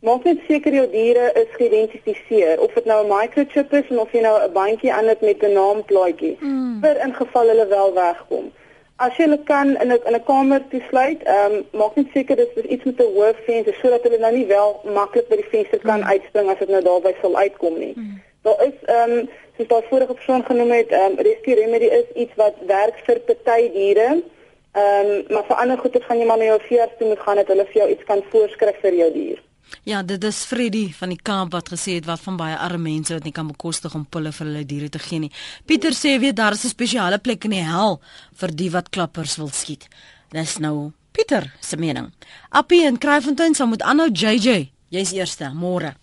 maak net seker jou diere is geïdentifiseer of dit nou 'n microchip is of jy nou 'n bandjie aan het met 'n naamplaatjie mm. vir in geval hulle wel wegkom. As jy hulle kan in 'n in 'n kamer toesluit, ehm um, maak net seker dis is iets met 'n hoë venster sodat hulle nou nie wel maklik by die venster kan mm. uitspring as dit nou daarby sal uitkom nie. Mm. Daar is ehm um, soos daai vorige persoon genoem het, ehm um, rescue remedy is iets wat werk vir party diere. Ehm um, maar vir ander goeie gaan jy maar na jou veearts toe moet gaan dat hulle vir jou iets kan voorskryf vir jou dier. Ja, dit is Freddy van die Kaap wat gesê het wat van baie arme mense wat nie kan bekostig om pille vir hulle diere te gee nie. Pieter sê weet daar is 'n spesiale plek in die hel vir die wat klappers wil skiet. Dis nou Pieter se mening. Appie en Kraaifontein sal moet aanhou JJ. Jy's eerste, môre.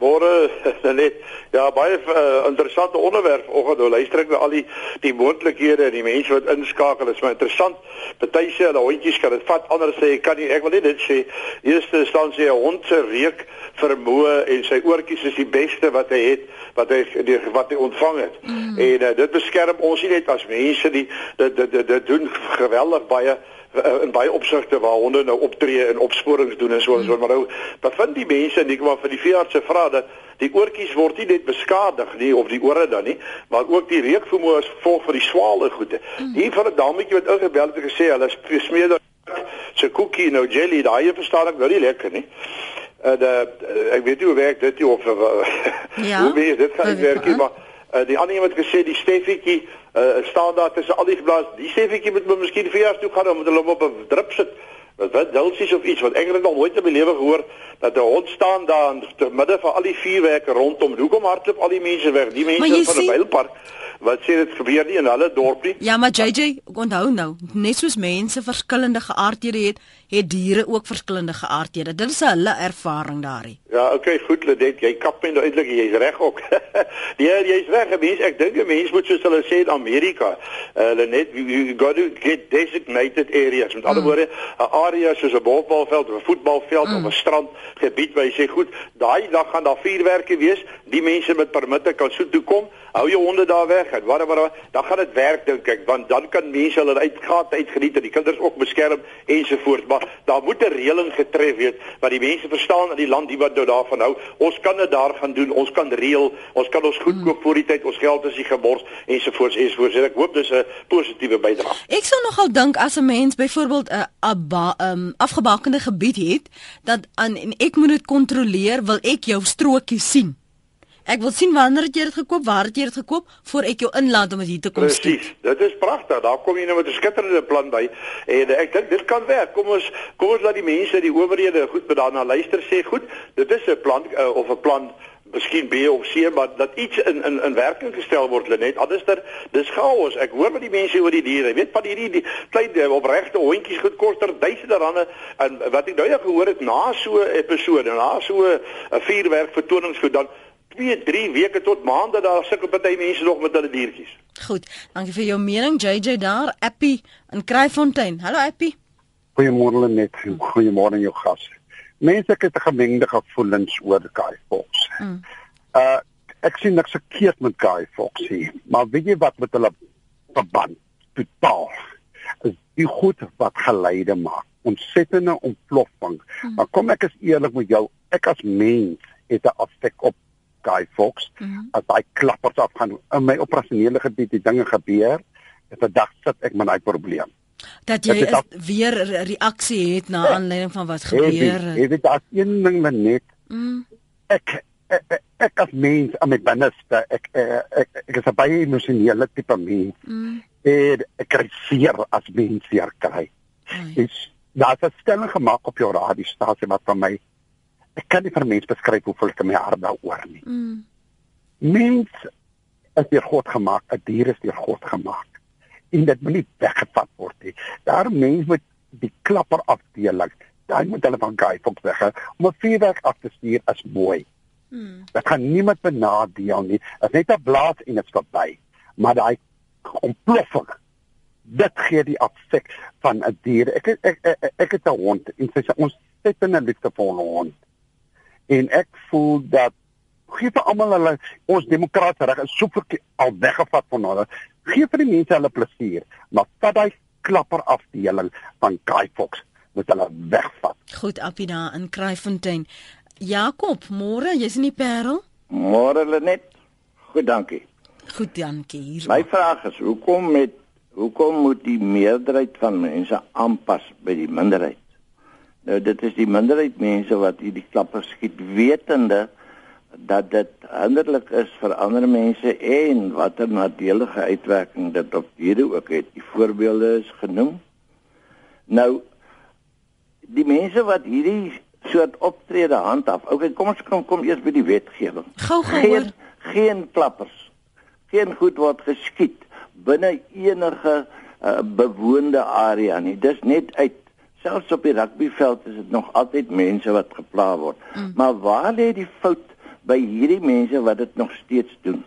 Môre (laughs) net ja baie uh, interessante onderwerp. Oggend nou luister ek na al die die moontlikhede en die mense wat inskakel. Is maar interessant. Party sê hulle hondjies kan dit vat ander sê kan nie. Ek wil net dit sê. Eerste instansie 'n hond se reuk vermoë en sy oortjies is die beste wat hy het wat hy die, wat hy ontvang het. Mm. en uh, dit beskerm ons nie net as mense die dit dit dit, dit doen geweldig baie uh, in baie opsigte waar honde nou optree en opsporings doen en so en so. Maar nou bevind die mense en ek maar vir die veeartse vra dat die oortjies word nie net beskadig nie of die ore dan nie maar ook die reukvermoë is vol van die swale goede. Hier van 'n dametjie wat ingebel het en gesê hulle smeer dat se koekie nou jelly. Daai verstaan ek nou nie lekker nie. De, uh, ek weet nie hoe werk dit of uh, (laughs) ja, hoe weet dit gaan werk nie maar uh, die ander een wat gesê die Steffietjie uh, staan daar tussen al die geblaas. Die Steffietjie moet maar miskien vir jaar toe gaan om hulle op 'n drip sit. Wat wat dulsies of iets wat eintlik nog nooit in my lewe gehoor dat 'n hond staan daar in te midde van al die vuurwerke rondom. Hoekom hardloop al die mense weg? Die mense van die Bylpark wat sê dit gebeur nie in hulle dorp nie. Ja, maar JJ, onthou nou, net soos mense verskillende geaardhede het, het diere ook verskillende geaardhede. Dit is hulle ervaring daarin. Ja, okay, goed, Ledet, jy kap my nou eintlik, jy's reg ook. (laughs) ja, jy's reg, mens, ek dink 'n mens moet soos hulle sê in Amerika, uh, Ledet, you got to get designated areas. Met mm. ander woorde, 'n area soos 'n bolbalveld of 'n voetbalveld mm. of 'n strandgebied waar jy sê, goed, daai dag gaan daar vuurwerke wees, die mense met permitte kan so toe kom, hou jou honde daar weg en wat wat dan gaan dit werk dink ek, want dan kan mense hulle uitgaat uitgeniet en die kinders ook beskerm ensovoorts. Maar daar moet 'n reëling getref word wat die mense verstaan in die land die wat nou daarvan hou. Ons kan dit daar gaan doen. Ons kan reël. Ons kan ons goed koop voor die tyd. Ons geld is nie gemors ensovoorts ensovoorts. Ek hoop dis 'n positiewe bydrae. Ek sou nogal dink as 'n mens byvoorbeeld 'n um, afgebakende gebied het dat aan en ek moet dit kontroleer, wil ek jou strokie sien. Ek wil sien wanneer het jy dit gekoop, waar het jy dit gekoop voor ek jou inlaat om hier te kom sien. Presies. Dit is pragtig. Daar kom jy nou met 'n skitterende plan by en ek dink dit kan werk. Kom ons kom ons laat die mense, die owerhede goed by daarna luister sê goed. Dit is 'n plan uh, of 'n plan miskien B of C maar dat iets in in in werking gestel word net anderster dis chaos ek hoor wat die mense oor die diere weet van hierdie die klein eh, opregte hondjies goed koster duisende rande en wat ek nou ja gehoor het na so 'n episode na so 'n vuurwerk vertoningsgoed dan 2, 3 weke tot maande daar sukkel baie mense nog met hulle diertjies. Goed, dankie vir jou mening JJ daar, Appie in Kraaifontein. Hallo Appie. Goeiemôre net. Goeiemôre jou gas. Mense het 'n gemengde gevoelens oor Guy Fawkes. Mm. Uh ek sien niks verkeerd met Guy Fawkes nie, maar weet jy wat met hulle verband totaal is die goed wat geleide maak. Ontsettende ontploffing. Mm. Maar kom ek is eerlik met jou, ek as mens het 'n afstek op Guy Fawkes. Mm -hmm. As hy klappers afgaan in my operasionele gebied, die dinge gebeur, het 'n dag sit ek met daai probleem. Dat jy is weer reaksie het na aanleiding van wat gebeur het. Jy weet daar's een ding net mm. ek, ek, ek ek as mens aan my binneste ek ek, ek, ek is 'n baie emosionele tipe mens. Mm. En ek kry seer as mens seer kry. Dit daar's 'n stelling gemaak op jou radiostasie wat van my ek kan nie vir mense beskryf hoe voel ek my hart daaroor nie. Mm. Mens is deur God gemaak, 'n dier is deur God gemaak. En dit moet nie weggevat word nie. Daar mense met die klapper afdeling, daai moet hulle van gaai op weg. Om 'n vuurwerk af te stuur is mooi. Mm. Dit gaan niemand benadeel nie. Dit is net 'n blaas en dit's verby. Maar daai ontploffing dit gee die afsek van 'n dier. Ek ek ek, ek, ek het 'n hond en sy sê ons sit in 'n liefdevolle hond en ek voel dat gee vir almal hulle ons demokratiese reg is so al weggevat van hulle. Gee vir die mense hulle plesier maar vat hy klapper afdeling van Guy Fox moet hulle wegvat. Goed Apina in Kraaifontein. Jakob môre jy's in die Parel? Môre Lenet. Goed dankie. Goed dankie hier my vraag is hoekom met hoekom moet die meerderheid van mense aanpas by die minderheid Nou dit is die minderheid mense wat hierdie klappers skiet wetende dat dit hinderlik is vir ander mense en watter nadelige uitwerking dit op diere ook het. Die voorbeelde is genoem. Nou die mense wat hierdie soort optrede handhaaf. Okay, kom ons kom kom eers by die wetgewing. Gou gehoor. Geen, geen klappers. Geen goed word geskiet binne enige uh, bewoonde area nie. Dis net uit selfs op die rugbyveld is dit nog altyd mense wat gepla word. Mm. Maar waar lê die fout by hierdie mense wat dit nog steeds doen?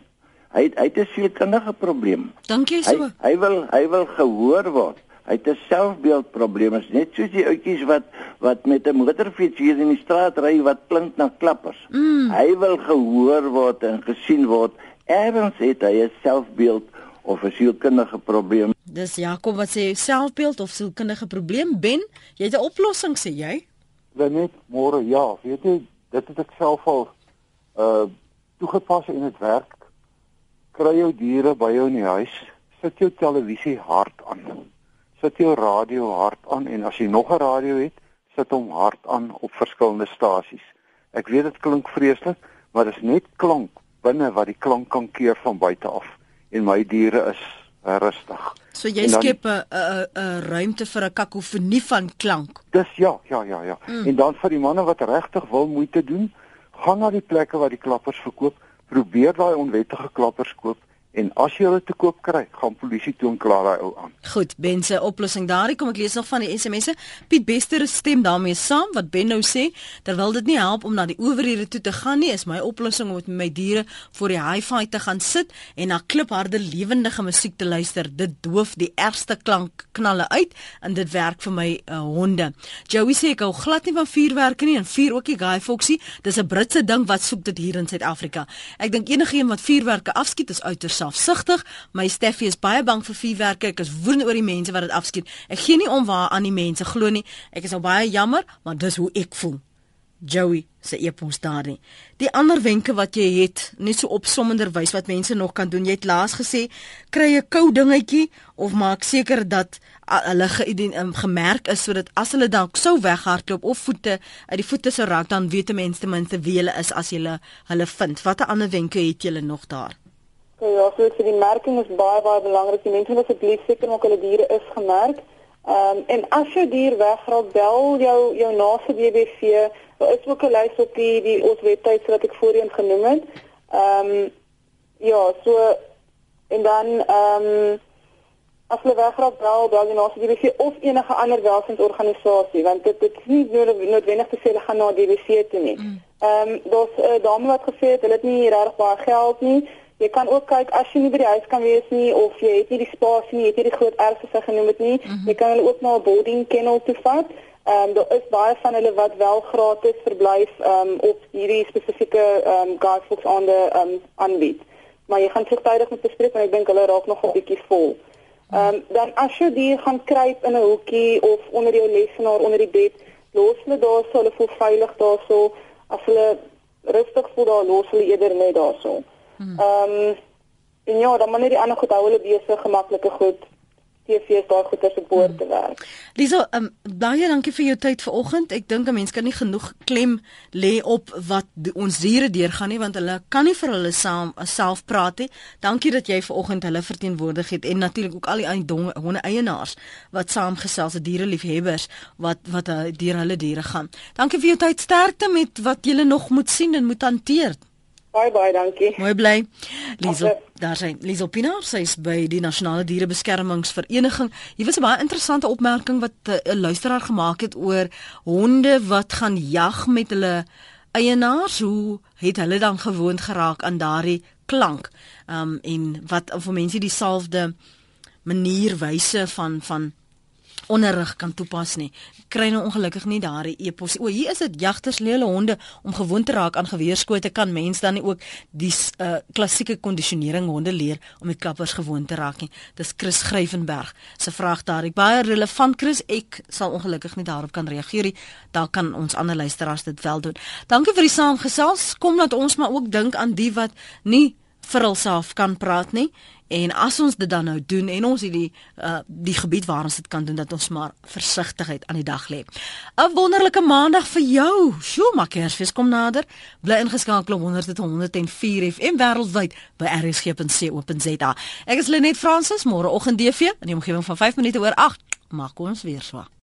Hy hy het 'n sielkundige probleem. Dankie so. Hy, hy wil hy wil gehoor word. Hy het 'n selfbeeldprobleem. Is net soos die ouetjies wat wat met 'n motorfiets hier in die straat ry wat klink na klappers. Mm. Hy wil gehoor word en gesien word. Erns het hy 'n selfbeeld of 'n sielkundige probleem. Dis Jakob wat sê selfbeeld of sielkundige probleem ben, jy het 'n oplossing sê jy? Dan net môre ja, weet jy, dit het ek self al uh toegepas in dit werk. Kry jou diere by jou in die huis, sit jou televisie hard aan. Sit jou radio hard aan en as jy nog 'n radio het, sit hom hard aan op verskillende stasies. Ek weet dit klink vreeslik, maar dit is net klank binne wat die klank kan keer van buite af en my diere is rustig. So jy dan, skep 'n 'n 'n ruimte vir 'n kakofonie van klank. Dis ja, ja, ja, ja. Mm. En dan vir die manne wat regtig wil moeite doen, gaan na die plekke waar die klappers verkoop, probeer daai onwettige klappers koop En as jy hulle te koop kry, gaan polisie toe en klaar daai ou aan. Goed, Ben se oplossing daarin kom ek lees nog van die SMS'e. Piet Bester stem daarmee saam wat Ben nou sê, terwyl dit nie help om na die owerhede toe te gaan nie, is my oplossing om met my diere voor die hi-fi te gaan sit en na klipharde lewendige musiek te luister. Dit doof die ergste klank knalle uit en dit werk vir my uh, honde. Joey sê ek hou glad nie van vuurwerke nie en vuur ook nie Guy Foxie. Dis 'n Britse ding wat soek dit hier in Suid-Afrika. Ek dink enigiemand wat vuurwerke afskiet is uiters selfsugtig. My Steffie is baie bang vir vuurwerke. Ek is woedend oor die mense wat dit afskiet. Ek gee nie om waar aan die mense glo nie. Ek is nou baie jammer, maar dis hoe ek voel. Joey se epos daarin. Die ander wenke wat jy het, net so opsommender wys wat mense nog kan doen. Jy het laas gesê, kry 'n kou dingetjie of maak seker dat hulle um, gemerk is sodat as hulle dalk sou weghardloop of voete uit die voete se raak, dan weet mense ten minste wie hulle is as jy hulle vind. Watter ander wenke het jy nog daar? Okay, ja, so vir die merking is baie baie belangrik. Die mense moet asseblief seker maak hulle diere is gemerk. Ehm um, en as jou dier wegraak, bel jou jou naaste BBV. Daar is ook 'n lys op die die ons webwerf wat ek voorheen genoem het. Ehm um, ja, so en dan ehm um, as hulle wegraak, bel bel die naaste BBV of enige ander welsinsorganisasie want dit dit is nie noodwendig te sê hulle gaan na die BBV toe nie. Mm. Ehm um, daar's 'n uh, dame wat gesê het hulle het nie regtig baie geld nie. Jy kan ook kyk as jy nie by die huis kan wees nie of jy het nie die spasie nie, jy het nie die groot erf wat sy genoem het nie, mm -hmm. jy kan hulle ook na 'n boarding kennel toe vat. Ehm um, daar is baie van hulle wat wel gratis verblyf ehm um, op hierdie spesifieke ehm um, Guy Fawkes aande ehm um, aanbied. Maar jy gaan vroegtydig met bespreek want ek dink hulle raak nog 'n bietjie vol. Ehm um, dan as jy die gaan kruip in 'n hoekie of onder jou lesenaar onder die bed, los hulle daar so hulle voel veilig daarso. As hulle rustig voel daar los hulle eerder net daarso. Ehm um, en ja, dan wanneer die ander goed hou hulle besig, gemaklike goed. TV's daar goeie se boord te werk. Lisa, um, baie dankie vir jou tyd vanoggend. Ek dink 'n mens kan nie genoeg klem lê op wat die, ons diere deurgaan nie want hulle kan nie vir hulle saam self praat nie. Dankie dat jy vanoggend hulle verteenwoordig het en natuurlik ook al die honde eienaars wat saamgesels, die diereliefhebbers wat wat uh, deur hulle diere gaan. Dankie vir jou tyd. Sterkte met wat jy nog moet sien en moet hanteer. Baie baie dankie. Mooi bly. Liesel, daar sien Liesel Pinaar, sy is by die Nasionale Dierebeskermingsvereniging. Hier was 'n baie interessante opmerking wat eh, 'n luisteraar gemaak het oor honde wat gaan jag met hulle eienaars. Hoe het hulle dan gewoond geraak aan daardie klank? Um en wat of mense dieselfde manier wyse van van onderrig kan toepas nie. Kry nou ongelukkig nie daardie epos. O, hier is dit jagters lê hulle honde om gewoon te raak aan geweerskote kan mens dan nie ook die uh, klassieke kondisionering honde leer om die klappers gewoon te raak nie. Dis Chris Gryvenberg se vraag daar. Ek baie relevant Chris. Ek sal ongelukkig nie daarop kan reageer nie. Daar kan ons ander luisteraars dit wel doen. Dankie vir die saamgesels. Kom laat ons maar ook dink aan die wat nie vir hulself kan praat nie En as ons dit dan nou doen en ons hierdie uh die gebied waar ons dit kan doen dat ons maar versigtigheid aan die dag lê. 'n Wonderlike maandag vir jou. Sjoe, maar Kersfees kom nader. Bly ingeskakel op 100.104 FM wêreldwyd by rsg.co.za. Ek is Lenet Fransis, môre oggend DV in die omgewing van 5 minute oor 8. Maak ons weer swaar.